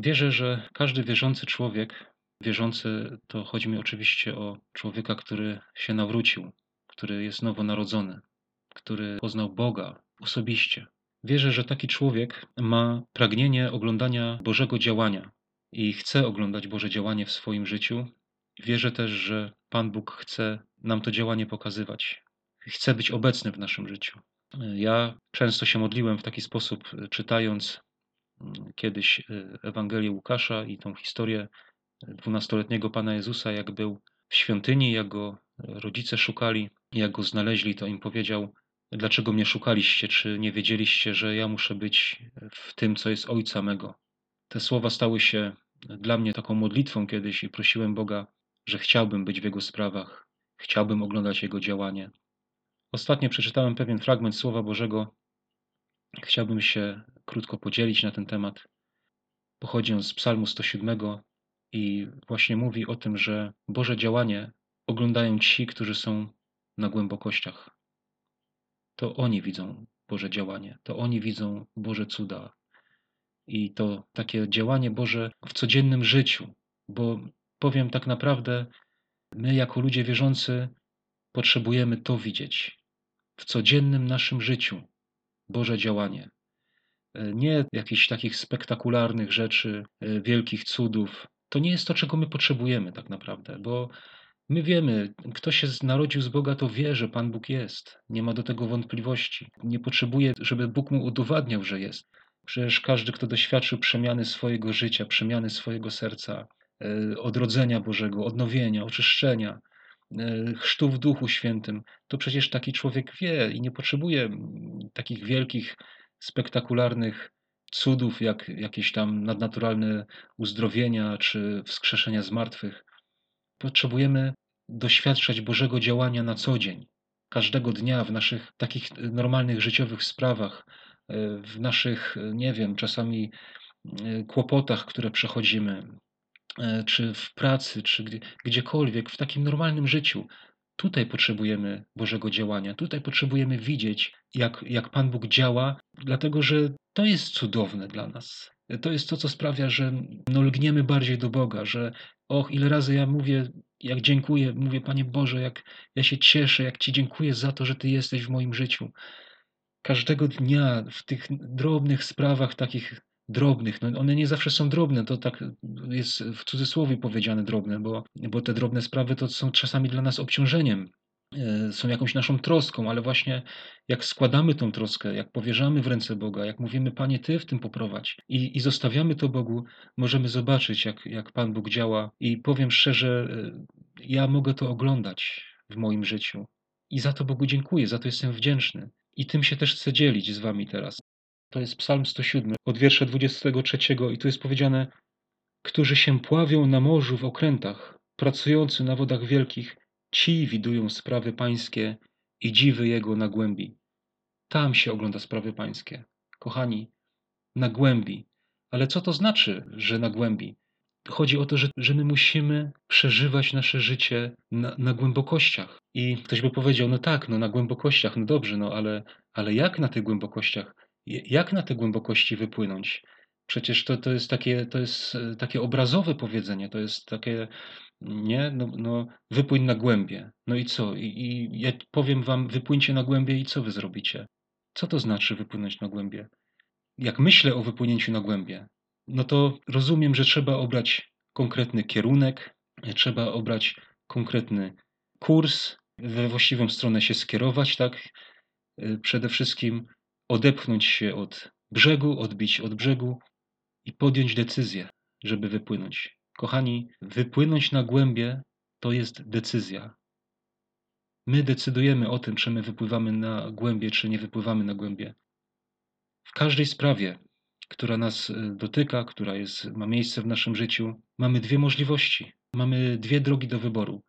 Wierzę, że każdy wierzący człowiek, wierzący to chodzi mi oczywiście o człowieka, który się nawrócił, który jest nowonarodzony, który poznał Boga osobiście. Wierzę, że taki człowiek ma pragnienie oglądania Bożego działania i chce oglądać Boże działanie w swoim życiu. Wierzę też, że Pan Bóg chce nam to działanie pokazywać. Chce być obecny w naszym życiu. Ja często się modliłem w taki sposób, czytając kiedyś e, Ewangelię Łukasza i tą historię dwunastoletniego Pana Jezusa, jak był w świątyni, jak go rodzice szukali, jak go znaleźli, to im powiedział: Dlaczego mnie szukaliście? Czy nie wiedzieliście, że ja muszę być w tym, co jest Ojca mego? Te słowa stały się dla mnie taką modlitwą kiedyś i prosiłem Boga, że chciałbym być w Jego sprawach, chciałbym oglądać Jego działanie. Ostatnio przeczytałem pewien fragment Słowa Bożego. Chciałbym się krótko podzielić na ten temat. Pochodzi on z Psalmu 107 i właśnie mówi o tym, że Boże działanie oglądają ci, którzy są na głębokościach. To oni widzą Boże działanie, to oni widzą Boże cuda. I to takie działanie Boże w codziennym życiu, bo powiem tak naprawdę, my jako ludzie wierzący potrzebujemy to widzieć w codziennym naszym życiu Boże działanie. Nie jakichś takich spektakularnych rzeczy, wielkich cudów. To nie jest to, czego my potrzebujemy tak naprawdę, bo My wiemy, kto się narodził z Boga, to wie, że Pan Bóg jest. Nie ma do tego wątpliwości. Nie potrzebuje, żeby Bóg mu udowadniał, że jest. Przecież każdy, kto doświadczył przemiany swojego życia, przemiany swojego serca, e, odrodzenia Bożego, odnowienia, oczyszczenia, e, chrztu w Duchu Świętym, to przecież taki człowiek wie i nie potrzebuje takich wielkich, spektakularnych cudów, jak jakieś tam nadnaturalne uzdrowienia czy wskrzeszenia z martwych. Potrzebujemy doświadczać Bożego działania na co dzień, każdego dnia w naszych takich normalnych życiowych sprawach, e, w naszych, e, nie wiem, czasami e, kłopotach, które przechodzimy, czy w pracy, czy gdziekolwiek, w takim normalnym życiu. Tutaj potrzebujemy Bożego działania, tutaj potrzebujemy widzieć, jak, jak Pan Bóg działa, dlatego że to jest cudowne dla nas. To jest to, co sprawia, że no, lgniemy bardziej do Boga, że och, ile razy ja mówię, jak dziękuję, mówię, Panie Boże, jak ja się cieszę, jak Ci dziękuję za to, że Ty jesteś w moim życiu. Każdego dnia w tych drobnych sprawach, takich drobnych, no one nie zawsze są drobne, to tak jest w cudzysłowie powiedziane drobne, bo, bo te drobne sprawy to są czasami dla nas obciążeniem, E, są jakąś naszą troską, ale właśnie jak składamy tą troskę, jak powierzamy w ręce Boga, jak mówimy, Panie, Ty w tym poprowadź i, i zostawiamy to Bogu, możemy zobaczyć, jak, jak Pan Bóg działa. I powiem szczerze, e, ja mogę to oglądać w moim życiu. I za to Bogu dziękuję, za to jestem wdzięczny. I tym się też chcę dzielić z Wami teraz. To jest Psalm 107, od wiersza 23, i tu jest powiedziane: Którzy się pławią na morzu w okrętach, pracujący na wodach wielkich, Ci widują sprawy pańskie i dziwy Jego na głębi. Tam się ogląda sprawy pańskie. Kochani, na głębi. Ale co to znaczy, że na głębi? Chodzi o to, że, że my musimy przeżywać nasze życie na, na, głębokościach. I ktoś by powiedział, no tak, no na głębokościach, no dobrze, no ale, ale jak na tych głębokościach? Jak na te głębokości wypłynąć? Przecież to, to, jest takie, to jest e, takie obrazowe powiedzenie, to jest takie, nie? No, no wypłyń na głębie. No i co? I, I ja powiem wam, wypłyńcie na głębie i co wy zrobicie? Co to znaczy wypłynąć na głębie? Jak myślę o wypłynięciu na głębie, no to rozumiem, że trzeba obrać konkretny kierunek, trzeba obrać konkretny kurs, we właściwą stronę się skierować, tak? E, przede wszystkim odepchnąć się od brzegu, odbić od brzegu i podjąć decyzję, żeby wypłynąć. Kochani, wypłynąć na głębie to jest decyzja. My decydujemy o tym, czy my wypływamy na głębie, czy nie wypływamy na głębie. W każdej sprawie, która nas e, dotyka, która jest, ma miejsce w naszym życiu, mamy dwie możliwości. Mamy dwie drogi do wyboru.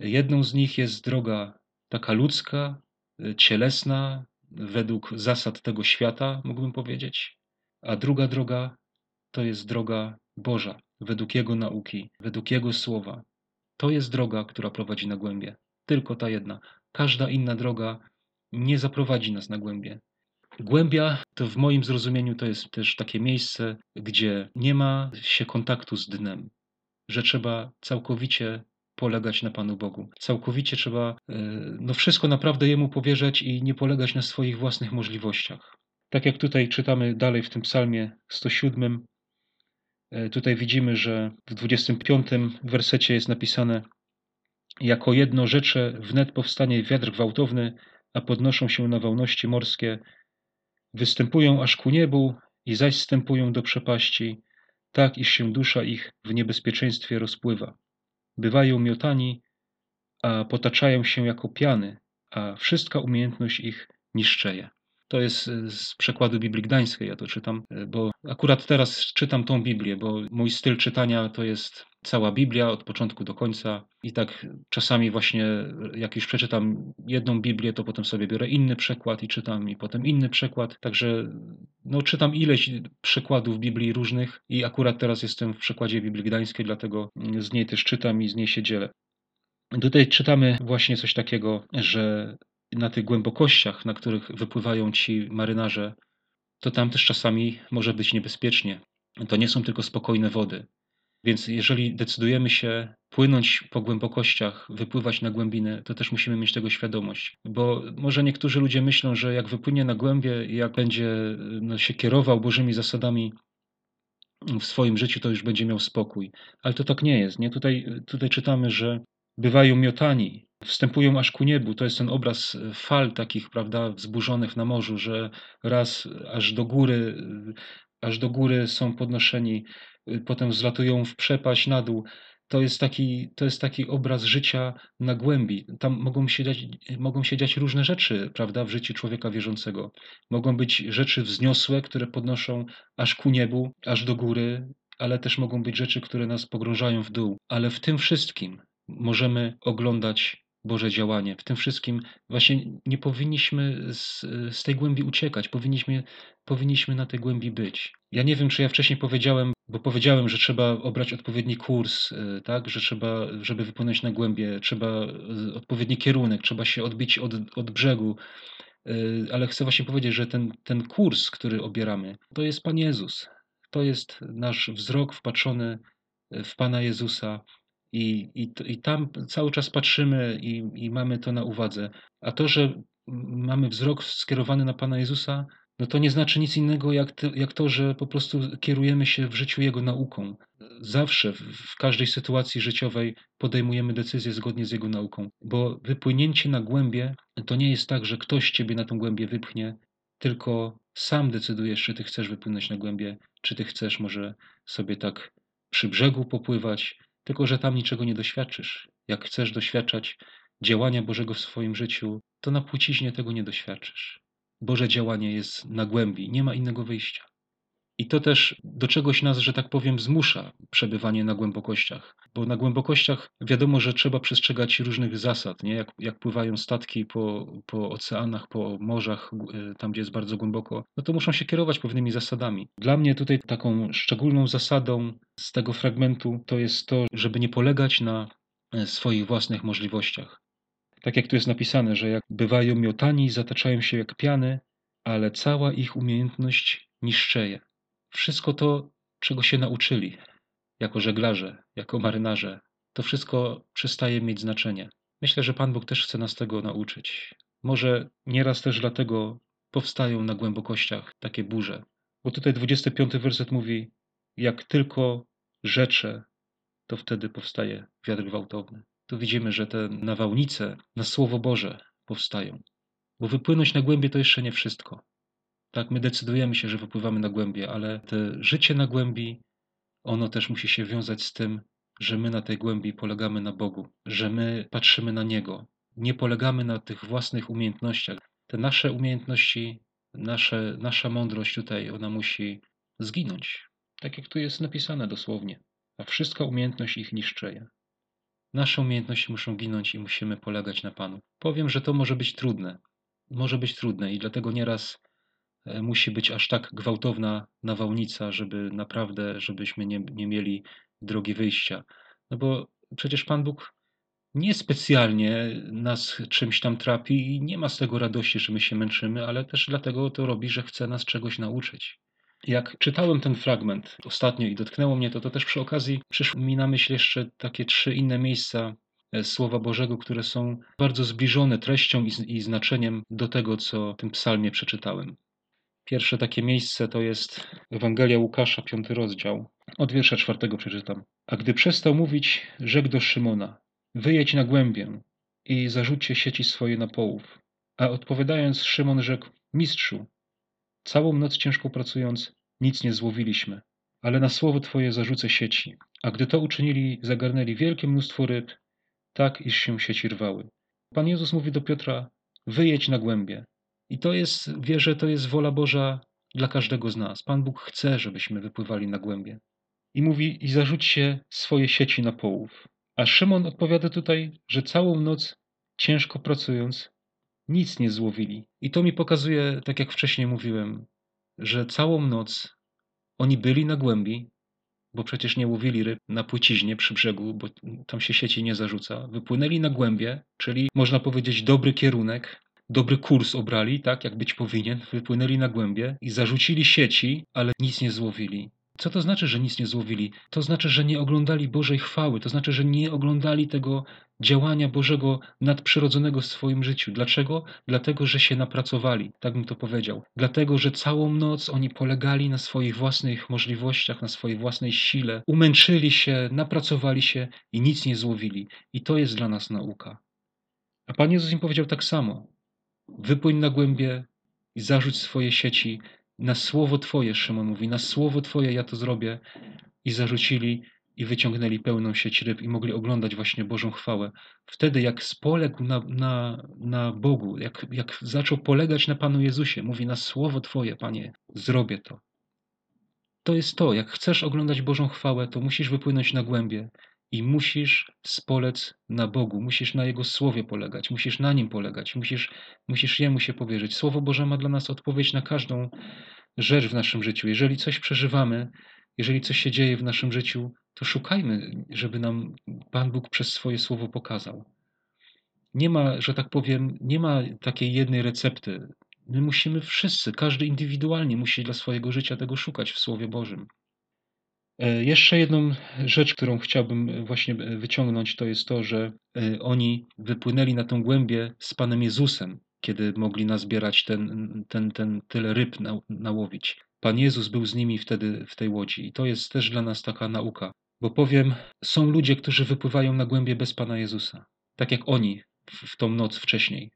Jedną z nich jest droga taka ludzka, e, cielesna, według zasad tego świata, mógłbym powiedzieć, a druga droga to jest droga Boża, według Jego nauki, według Jego słowa. To jest droga, która prowadzi na głębie. Tylko ta jedna. Każda inna droga nie zaprowadzi nas na głębie. Głębia to w moim zrozumieniu to jest też takie miejsce, gdzie nie ma się kontaktu z dnem, że trzeba całkowicie polegać na Panu Bogu. Całkowicie trzeba e, no wszystko naprawdę Jemu powierzać i nie polegać na swoich własnych możliwościach. Tak jak tutaj czytamy dalej w tym psalmie 107, e, tutaj widzimy, że w 25 wersecie jest napisane jako jedno rzecze wnet powstanie wiatr gwałtowny, a podnoszą się nawałności morskie, występują aż ku niebu i zaś stępują do przepaści, tak iż się dusza ich w niebezpieczeństwie rozpływa. Bywają miotani, a potaczają się jako piany, a wszystka umiejętność ich niszczeje. To jest e, z przekładu Biblii Gdańskiej, ja to czytam, e, bo akurat teraz czytam tą Biblię, bo mój styl czytania to jest cała Biblia od początku do końca i tak czasami właśnie jak już przeczytam jedną Biblię, to potem sobie biorę inny przekład i czytam i potem inny przekład, także no czytam ileś przekładów Biblii różnych i akurat teraz jestem w przekładzie Biblii Gdańskiej, dlatego z niej też czytam i z niej się dzielę. Tutaj czytamy właśnie coś takiego, że na tych głębokościach, na których wypływają ci marynarze, to tam też czasami może być niebezpiecznie. To nie są tylko spokojne wody. Więc jeżeli decydujemy się płynąć po głębokościach, wypływać na głębiny, to też musimy mieć tego świadomość. Bo może niektórzy ludzie myślą, że jak wypłynie na głębie jak będzie no, się kierował Bożymi zasadami w swoim życiu, to już będzie miał spokój. Ale to tak nie jest. Nie? Tutaj, tutaj czytamy, że bywają miotani, wstępują aż ku niebu. To jest ten obraz fal takich, prawda, wzburzonych na morzu, że raz aż do góry, aż do góry są podnoszeni, potem zlatują w przepaść na dół. To jest, taki, to jest taki obraz życia na głębi. Tam mogą się, dziać, mogą się dziać różne rzeczy, prawda, w życiu człowieka wierzącego. Mogą być rzeczy wzniosłe, które podnoszą aż ku niebu, aż do góry, ale też mogą być rzeczy, które nas pogrążają w dół. Ale w tym wszystkim możemy oglądać Boże działanie. W tym wszystkim właśnie nie powinniśmy z, z tej głębi uciekać, powinniśmy, powinniśmy na tej głębi być. Ja nie wiem, czy ja wcześniej powiedziałem, bo powiedziałem, że trzeba obrać odpowiedni kurs, y, tak, że trzeba, żeby wypłynąć na głębie, trzeba y, odpowiedni kierunek, trzeba się odbić od, od brzegu, y, ale chcę właśnie powiedzieć, że ten, ten kurs, który obieramy, to jest Pan Jezus. To jest nasz wzrok wpatrzony w Pana Jezusa, i, i, I tam cały czas patrzymy i, i mamy to na uwadze. A to, że mamy wzrok skierowany na Pana Jezusa, no to nie znaczy nic innego jak to, jak to, że po prostu kierujemy się w życiu Jego nauką. Zawsze, w każdej sytuacji życiowej podejmujemy decyzje zgodnie z Jego nauką, bo wypłynięcie na głębie to nie jest tak, że ktoś Ciebie na tą głębię wypchnie, tylko sam decydujesz, czy Ty chcesz wypłynąć na głębie, czy Ty chcesz może sobie tak przy brzegu popływać, tylko że tam niczego nie doświadczysz. Jak chcesz doświadczać działania Bożego w swoim życiu, to na płciźnie tego nie doświadczysz. Boże działanie jest na głębi, nie ma innego wyjścia. I to też do czegoś nas, że tak powiem, zmusza przebywanie na głębokościach. Bo na głębokościach wiadomo, że trzeba przestrzegać różnych zasad, nie? Jak, jak pływają statki po, po oceanach, po morzach, e, tam gdzie jest bardzo głęboko, no to muszą się kierować pewnymi zasadami. Dla mnie tutaj taką szczególną zasadą z tego fragmentu to jest to, żeby nie polegać na e, swoich własnych możliwościach. Tak jak tu jest napisane, że jak bywają miotani, zataczają się jak piany, ale cała ich umiejętność niszczeje wszystko to, czego się nauczyli jako żeglarze, jako marynarze, to wszystko przestaje mieć znaczenie. Myślę, że Pan Bóg też chce nas tego nauczyć. Może nieraz też dlatego powstają na głębokościach takie burze. Bo tutaj 25 werset mówi: Jak tylko rzecze, to wtedy powstaje wiatr gwałtowny. Tu widzimy, że te nawałnice na Słowo Boże powstają. Bo wypłynąć na głębie to jeszcze nie wszystko. Tak, my decydujemy się, że wypływamy na głębie, ale te życie na głębi, ono też musi się wiązać z tym, że my na tej głębi polegamy na Bogu, że my patrzymy na Niego. Nie polegamy na tych własnych umiejętnościach. Te nasze umiejętności, nasze, nasza mądrość tutaj, ona musi zginąć. Tak jak tu jest napisane dosłownie. A wszystka umiejętność ich niszczeje. Nasze umiejętności muszą ginąć i musimy polegać na Panu. Powiem, że to może być trudne. Może być trudne i dlatego nieraz musi być aż tak gwałtowna nawałnica, żeby naprawdę, żebyśmy nie, nie mieli drogi wyjścia. No bo przecież Pan Bóg niespecjalnie nas czymś tam trapi i nie ma z tego radości, że my się męczymy, ale też dlatego to robi, że chce nas czegoś nauczyć. Jak czytałem ten fragment ostatnio i dotknęło mnie to, to też przy okazji przyszły mi na myśl jeszcze takie trzy inne miejsca e, Słowa Bożego, które są bardzo zbliżone treścią i znaczeniem do tego, co w tym psalmie przeczytałem. Pierwsze takie miejsce to jest Ewangelia Łukasza, piąty rozdział. Od wiersza czwartego przeczytam. A gdy przestał mówić, rzekł do Szymona: Wyjedź na głębię i zarzućcie sieci swoje na połów. A odpowiadając, Szymon rzekł: Mistrzu, całą noc ciężko pracując, nic nie złowiliśmy, ale na słowo Twoje zarzucę sieci. A gdy to uczynili, zagarnęli wielkie mnóstwo ryb, tak iż się sieci rwały. Pan Jezus mówi do Piotra: Wyjedź na głębie. I to jest, wierzę, to jest wola Boża dla każdego z nas. Pan Bóg chce, żebyśmy wypływali na głębie. I mówi: I zarzućcie swoje sieci na połów. A Szymon odpowiada tutaj, że całą noc, ciężko pracując, nic nie złowili. I to mi pokazuje, tak jak wcześniej mówiłem, że całą noc oni byli na głębi, bo przecież nie łowili ryb na płyciźnie przy brzegu, bo tam się sieci nie zarzuca. Wypłynęli na głębie, czyli można powiedzieć dobry kierunek, dobry kurs obrali, tak jak być powinien. Wypłynęli na głębie i zarzucili sieci, ale nic nie złowili. Co to znaczy, że nic nie złowili? To znaczy, że nie oglądali Bożej chwały, to znaczy, że nie oglądali tego działania Bożego nadprzyrodzonego w swoim życiu. Dlaczego? Dlatego, że się napracowali, tak bym to powiedział. Dlatego, że całą noc oni polegali na swoich własnych możliwościach, na swojej własnej sile, umęczyli się, napracowali się i nic nie złowili. I to jest dla nas nauka. A Pan Jezus im powiedział tak samo. Wypłyń na głębie i zarzuć swoje sieci na słowo Twoje, Szymon mówi, na słowo Twoje ja to zrobię. I zarzucili i wyciągnęli pełną sieć ryb i mogli oglądać właśnie Bożą chwałę. Wtedy jak spoległ na, na, na Bogu, jak, jak zaczął polegać na Panu Jezusie, mówi na słowo Twoje, Panie, zrobię to. To jest to, jak chcesz oglądać Bożą chwałę, to musisz wypłynąć na głębie i musisz spolec na Bogu, musisz na Jego Słowie polegać, musisz na Nim polegać, musisz, musisz Jemu się powierzyć. Słowo Boże ma dla nas odpowiedź na każdą rzecz w naszym życiu. Jeżeli coś przeżywamy, jeżeli coś się dzieje w naszym życiu, to szukajmy, żeby nam Pan Bóg przez swoje Słowo pokazał. Nie ma, że tak powiem, nie ma takiej jednej recepty. My musimy wszyscy, każdy indywidualnie musi dla swojego życia tego szukać w Słowie Bożym. E, jeszcze jedną rzecz, którą chciałbym właśnie wyciągnąć, to jest to, że e, oni wypłynęli na tą głębię z Panem Jezusem, kiedy mogli nazbierać ten, ten, ten tyle ryb na, nałowić. Pan Jezus był z nimi wtedy w tej łodzi i to jest też dla nas taka nauka. Bo powiem, są ludzie, którzy wypływają na głębie bez Pana Jezusa. Tak jak oni w, w tą noc wcześniej.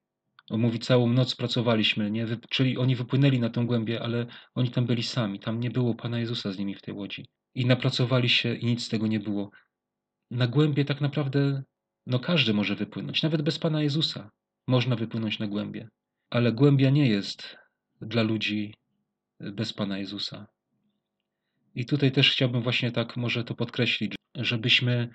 On mówi, całą noc pracowaliśmy, nie? czyli oni wypłynęli na tą głębię, ale oni tam byli sami. Tam nie było Pana Jezusa z nimi w tej łodzi i napracowali się i nic z tego nie było. Na głębie tak naprawdę no każdy może wypłynąć, nawet bez Pana Jezusa można wypłynąć na głębie. Ale głębia nie jest dla ludzi bez Pana Jezusa. I tutaj też chciałbym właśnie tak może to podkreślić, żebyśmy,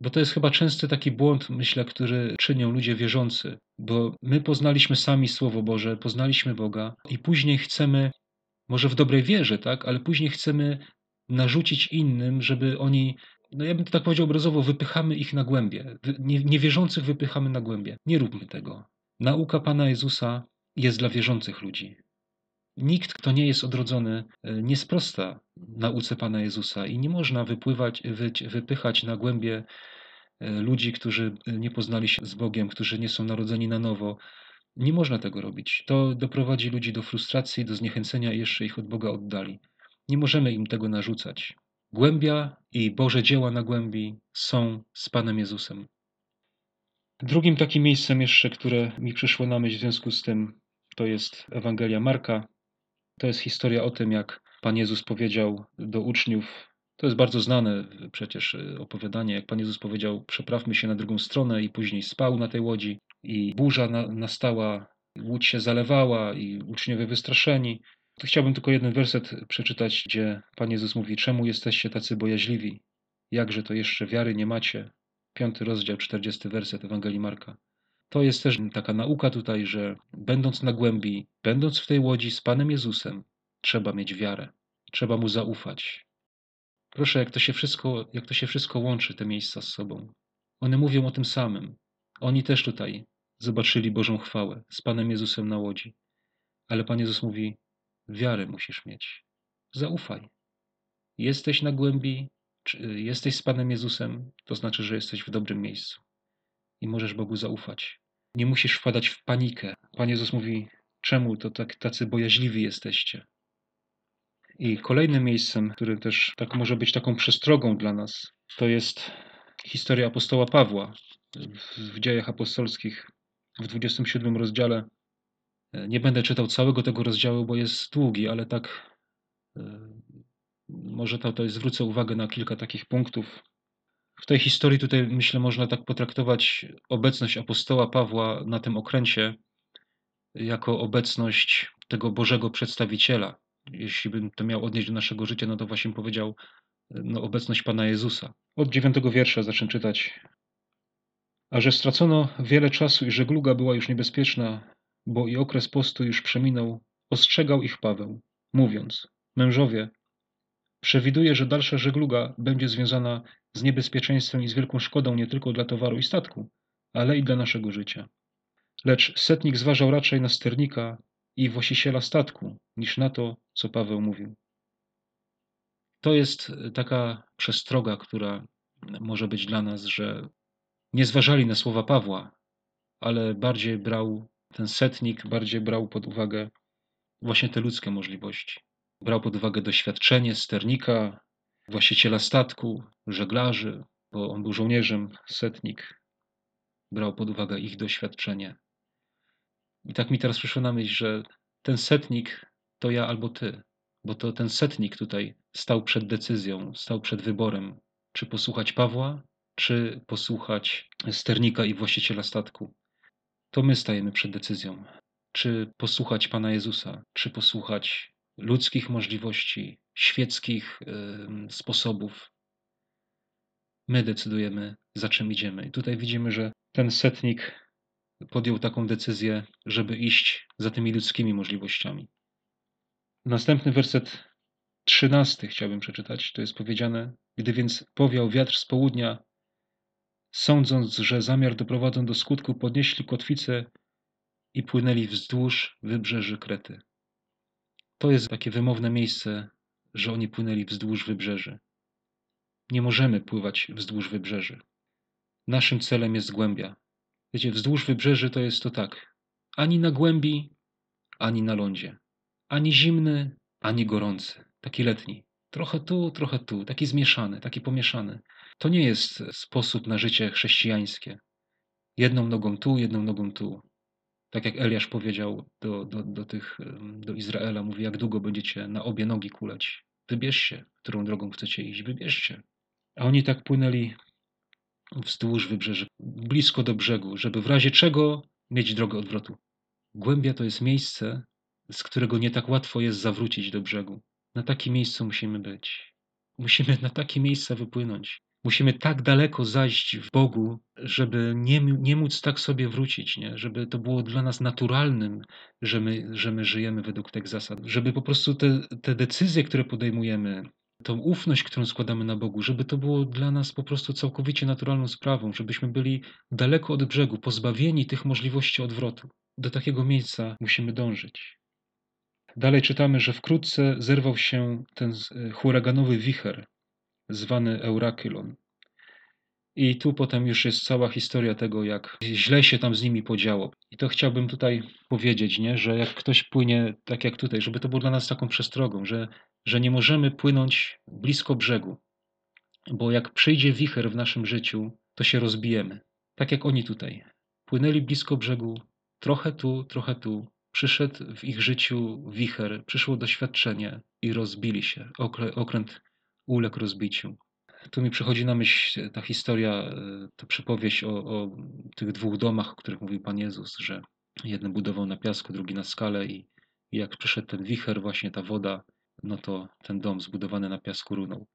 bo to jest chyba częsty taki błąd, myślę, który czynią ludzie wierzący, bo my poznaliśmy sami Słowo Boże, poznaliśmy Boga i później chcemy, może w dobrej wierze, tak, ale później chcemy narzucić innym, żeby oni, no ja bym to tak powiedział obrazowo, wypychamy ich na głębie. niewierzących wypychamy na głębie. Nie róbmy tego. Nauka Pana Jezusa jest dla wierzących ludzi. Nikt, kto nie jest odrodzony, e, nie sprosta nauce Pana Jezusa i nie można wypływać, wy, wypychać na głębie e, ludzi, którzy nie poznali się z Bogiem, którzy nie są narodzeni na nowo. Nie można tego robić. To doprowadzi ludzi do frustracji, do zniechęcenia i jeszcze ich od Boga oddali. Nie możemy im tego narzucać. Głębia i Boże dzieła na głębi są z Panem Jezusem. Drugim takim miejscem jeszcze, które mi przyszło na myśl w związku z tym, to jest Ewangelia Marka. To jest historia o tym, jak Pan Jezus powiedział do uczniów, to jest bardzo znane przecież opowiadanie, jak Pan Jezus powiedział, przeprawmy się na drugą stronę i później spał na tej łodzi i burza nastała, łódź się zalewała i uczniowie wystraszeni. Chciałbym tylko jeden werset przeczytać, gdzie Pan Jezus mówi: Czemu jesteście tacy bojaźliwi? Jakże to jeszcze wiary nie macie? Piąty rozdział, czterdziesty werset Ewangelii Marka. To jest też taka nauka tutaj, że będąc na głębi, będąc w tej łodzi z Panem Jezusem, trzeba mieć wiarę, trzeba Mu zaufać. Proszę, jak to się wszystko, jak to się wszystko łączy, te miejsca z sobą. One mówią o tym samym. Oni też tutaj zobaczyli Bożą chwałę z Panem Jezusem na łodzi. Ale Pan Jezus mówi: Wiarę musisz mieć. Zaufaj. Jesteś na głębi, jesteś z Panem Jezusem, to znaczy, że jesteś w dobrym miejscu i możesz Bogu zaufać. Nie musisz wpadać w panikę. Pan Jezus mówi: Czemu to tak, tacy bojaźliwi jesteście? I kolejnym miejscem, który też tak może być taką przestrogą dla nas, to jest historia apostoła Pawła w dziejach apostolskich w 27 rozdziale. Nie będę czytał całego tego rozdziału, bo jest długi, ale tak e, może to zwrócę uwagę na kilka takich punktów. W tej historii tutaj myślę można tak potraktować obecność apostoła Pawła na tym okręcie jako obecność tego Bożego przedstawiciela. Jeśli bym to miał odnieść do naszego życia, no to właśnie powiedział no, obecność Pana Jezusa. Od dziewiątego wiersza zacznę czytać. A że stracono wiele czasu i żegluga była już niebezpieczna, bo i okres postu już przeminął, ostrzegał ich Paweł, mówiąc: Mężowie, przewiduję, że dalsza żegluga będzie związana z niebezpieczeństwem i z wielką szkodą nie tylko dla towaru i statku, ale i dla naszego życia. Lecz setnik zważał raczej na sternika i właściciela statku, niż na to, co Paweł mówił. To jest taka przestroga, która może być dla nas, że nie zważali na słowa Pawła, ale bardziej brał ten setnik, bardziej brał pod uwagę właśnie te ludzkie możliwości. Brał pod uwagę doświadczenie sternika, właściciela statku, żeglarzy, bo on był żołnierzem, setnik. Brał pod uwagę ich doświadczenie. I tak mi teraz przyszło na myśl, że ten setnik to ja albo ty, bo to ten setnik tutaj stał przed decyzją, stał przed wyborem, czy posłuchać Pawła, czy posłuchać sternika i właściciela statku. To my stajemy przed decyzją, czy posłuchać Pana Jezusa, czy posłuchać ludzkich możliwości, świeckich sposobów. My decydujemy, za czym idziemy. I tutaj widzimy, że ten setnik podjął taką decyzję, żeby iść za tymi ludzkimi możliwościami. Następny werset trzynasty chciałbym przeczytać. To jest powiedziane: Gdy więc powiał wiatr z południa, sądząc, że zamiar doprowadzą do skutku, podnieśli kotwicę i płynęli wzdłuż wybrzeży Krety. To jest takie wymowne miejsce, że oni płynęli wzdłuż wybrzeży. Nie możemy pływać wzdłuż wybrzeży. Naszym celem jest głębia. Wiecie, wzdłuż wybrzeży to jest to tak. Ani na głębi, ani na lądzie. Ani zimny, ani gorący. Taki letni. Trochę tu, trochę tu. Taki zmieszany, taki pomieszany. To nie jest sposób na życie chrześcijańskie. Jedną nogą tu, jedną nogą tu. Tak jak Eliasz powiedział do, do, do, tych, do Izraela, mówi, jak długo będziecie na obie nogi kuleć. Wybierzcie, którą drogą chcecie iść, wybierzcie. A oni tak płynęli wzdłuż wybrzeży, blisko do brzegu, żeby w razie czego mieć drogę odwrotu. Głębia to jest miejsce, z którego nie tak łatwo jest zawrócić do brzegu. Na takim miejscu musimy być. Musimy na takie miejsca wypłynąć. Musimy tak daleko zajść w Bogu, żeby nie, nie móc tak sobie wrócić, nie? żeby to było dla nas naturalnym, że my, że my żyjemy według tych zasad, żeby po prostu te, te decyzje, które podejmujemy, tą ufność, którą składamy na Bogu, żeby to było dla nas po prostu całkowicie naturalną sprawą, żebyśmy byli daleko od brzegu, pozbawieni tych możliwości odwrotu. Do takiego miejsca musimy dążyć. Dalej czytamy, że wkrótce zerwał się ten e, huraganowy wicher, zwany Eurakylon. I tu potem już jest cała historia tego, jak źle się tam z nimi podziało. I to chciałbym tutaj powiedzieć, nie? że jak ktoś płynie tak jak tutaj, żeby to było dla nas taką przestrogą, że, że nie możemy płynąć blisko brzegu, bo jak przyjdzie wicher w naszym życiu, to się rozbijemy. Tak jak oni tutaj. Płynęli blisko brzegu, trochę tu, trochę tu. Przyszedł w ich życiu wicher, przyszło doświadczenie i rozbili się. Okręt uległ rozbiciu. Tu mi przychodzi na myśl ta historia, e, ta przypowieść o, o tych dwóch domach, o których mówił Pan Jezus, że jeden budował na piasku, drugi na skale i, i jak przyszedł ten wicher, właśnie ta woda, no to ten dom zbudowany na piasku runął.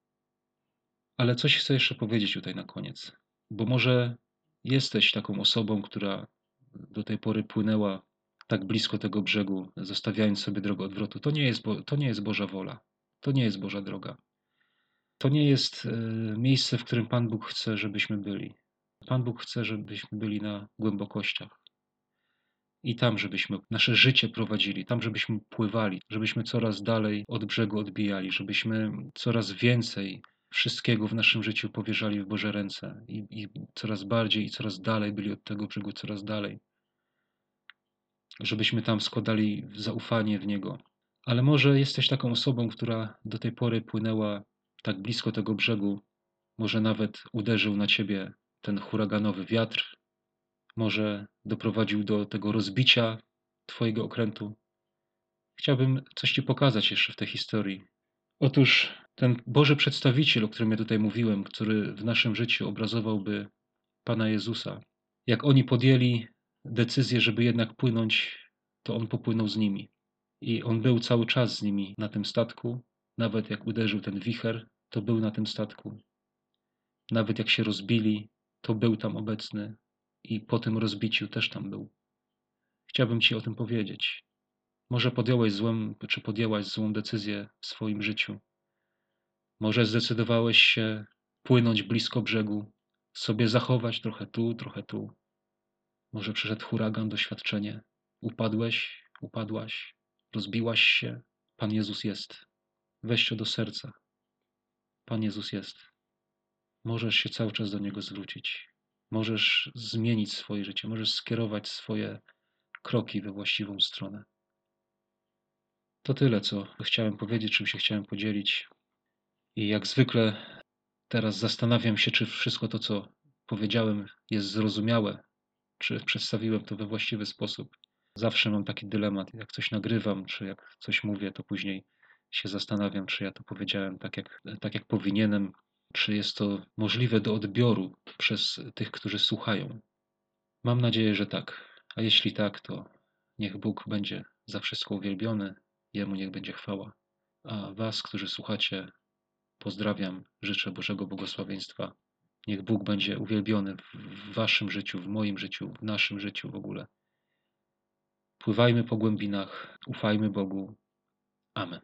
Ale coś chcę jeszcze powiedzieć tutaj na koniec, bo może jesteś taką osobą, która do tej pory płynęła tak blisko tego brzegu, zostawiając sobie drogę odwrotu. To nie jest, to nie jest Boża wola, to nie jest Boża droga. To nie jest e, miejsce, w którym Pan Bóg chce, żebyśmy byli. Pan Bóg chce, żebyśmy byli na głębokościach. I tam, żebyśmy nasze życie prowadzili, tam, żebyśmy pływali, żebyśmy coraz dalej od brzegu odbijali, żebyśmy coraz więcej wszystkiego w naszym życiu powierzali w Boże ręce i, i coraz bardziej i coraz dalej byli od tego brzegu, coraz dalej. Żebyśmy tam składali zaufanie w Niego. Ale może jesteś taką osobą, która do tej pory płynęła tak blisko tego brzegu, może nawet uderzył na ciebie ten huraganowy wiatr, może doprowadził do tego rozbicia Twojego okrętu. Chciałbym coś Ci pokazać jeszcze w tej historii. Otóż ten Boży przedstawiciel, o którym ja tutaj mówiłem, który w naszym życiu obrazowałby Pana Jezusa, jak oni podjęli decyzję, żeby jednak płynąć, to on popłynął z nimi. I on był cały czas z nimi na tym statku, nawet jak uderzył ten wicher, to był na tym statku. Nawet jak się rozbili, to był tam obecny i po tym rozbiciu też tam był. Chciałbym Ci o tym powiedzieć. Może podjąłeś złą, czy podjęłaś złą decyzję w swoim życiu. Może zdecydowałeś się płynąć blisko brzegu, sobie zachować trochę tu, trochę tu. Może przyszedł huragan, doświadczenie. Upadłeś, upadłaś, rozbiłaś się. Pan Jezus jest. Weź to do serca. Pan Jezus jest. Możesz się cały czas do Niego zwrócić. Możesz zmienić swoje życie, możesz skierować swoje kroki we właściwą stronę. To tyle, co chciałem powiedzieć, czym się chciałem podzielić. I jak zwykle teraz zastanawiam się, czy wszystko to, co powiedziałem, jest zrozumiałe, czy przedstawiłem to we właściwy sposób. Zawsze mam taki dylemat, jak coś nagrywam, czy jak coś mówię, to później się zastanawiam, czy ja to powiedziałem tak, jak, tak jak powinienem, czy jest to możliwe do odbioru przez tych, którzy słuchają? Mam nadzieję, że tak. A jeśli tak, to niech Bóg będzie za wszystko uwielbiony, Jemu niech będzie chwała. A Was, którzy słuchacie, pozdrawiam, życzę Bożego błogosławieństwa. Niech Bóg będzie uwielbiony w Waszym życiu, w moim życiu, w naszym życiu w ogóle. Pływajmy po głębinach, ufajmy Bogu. Amen.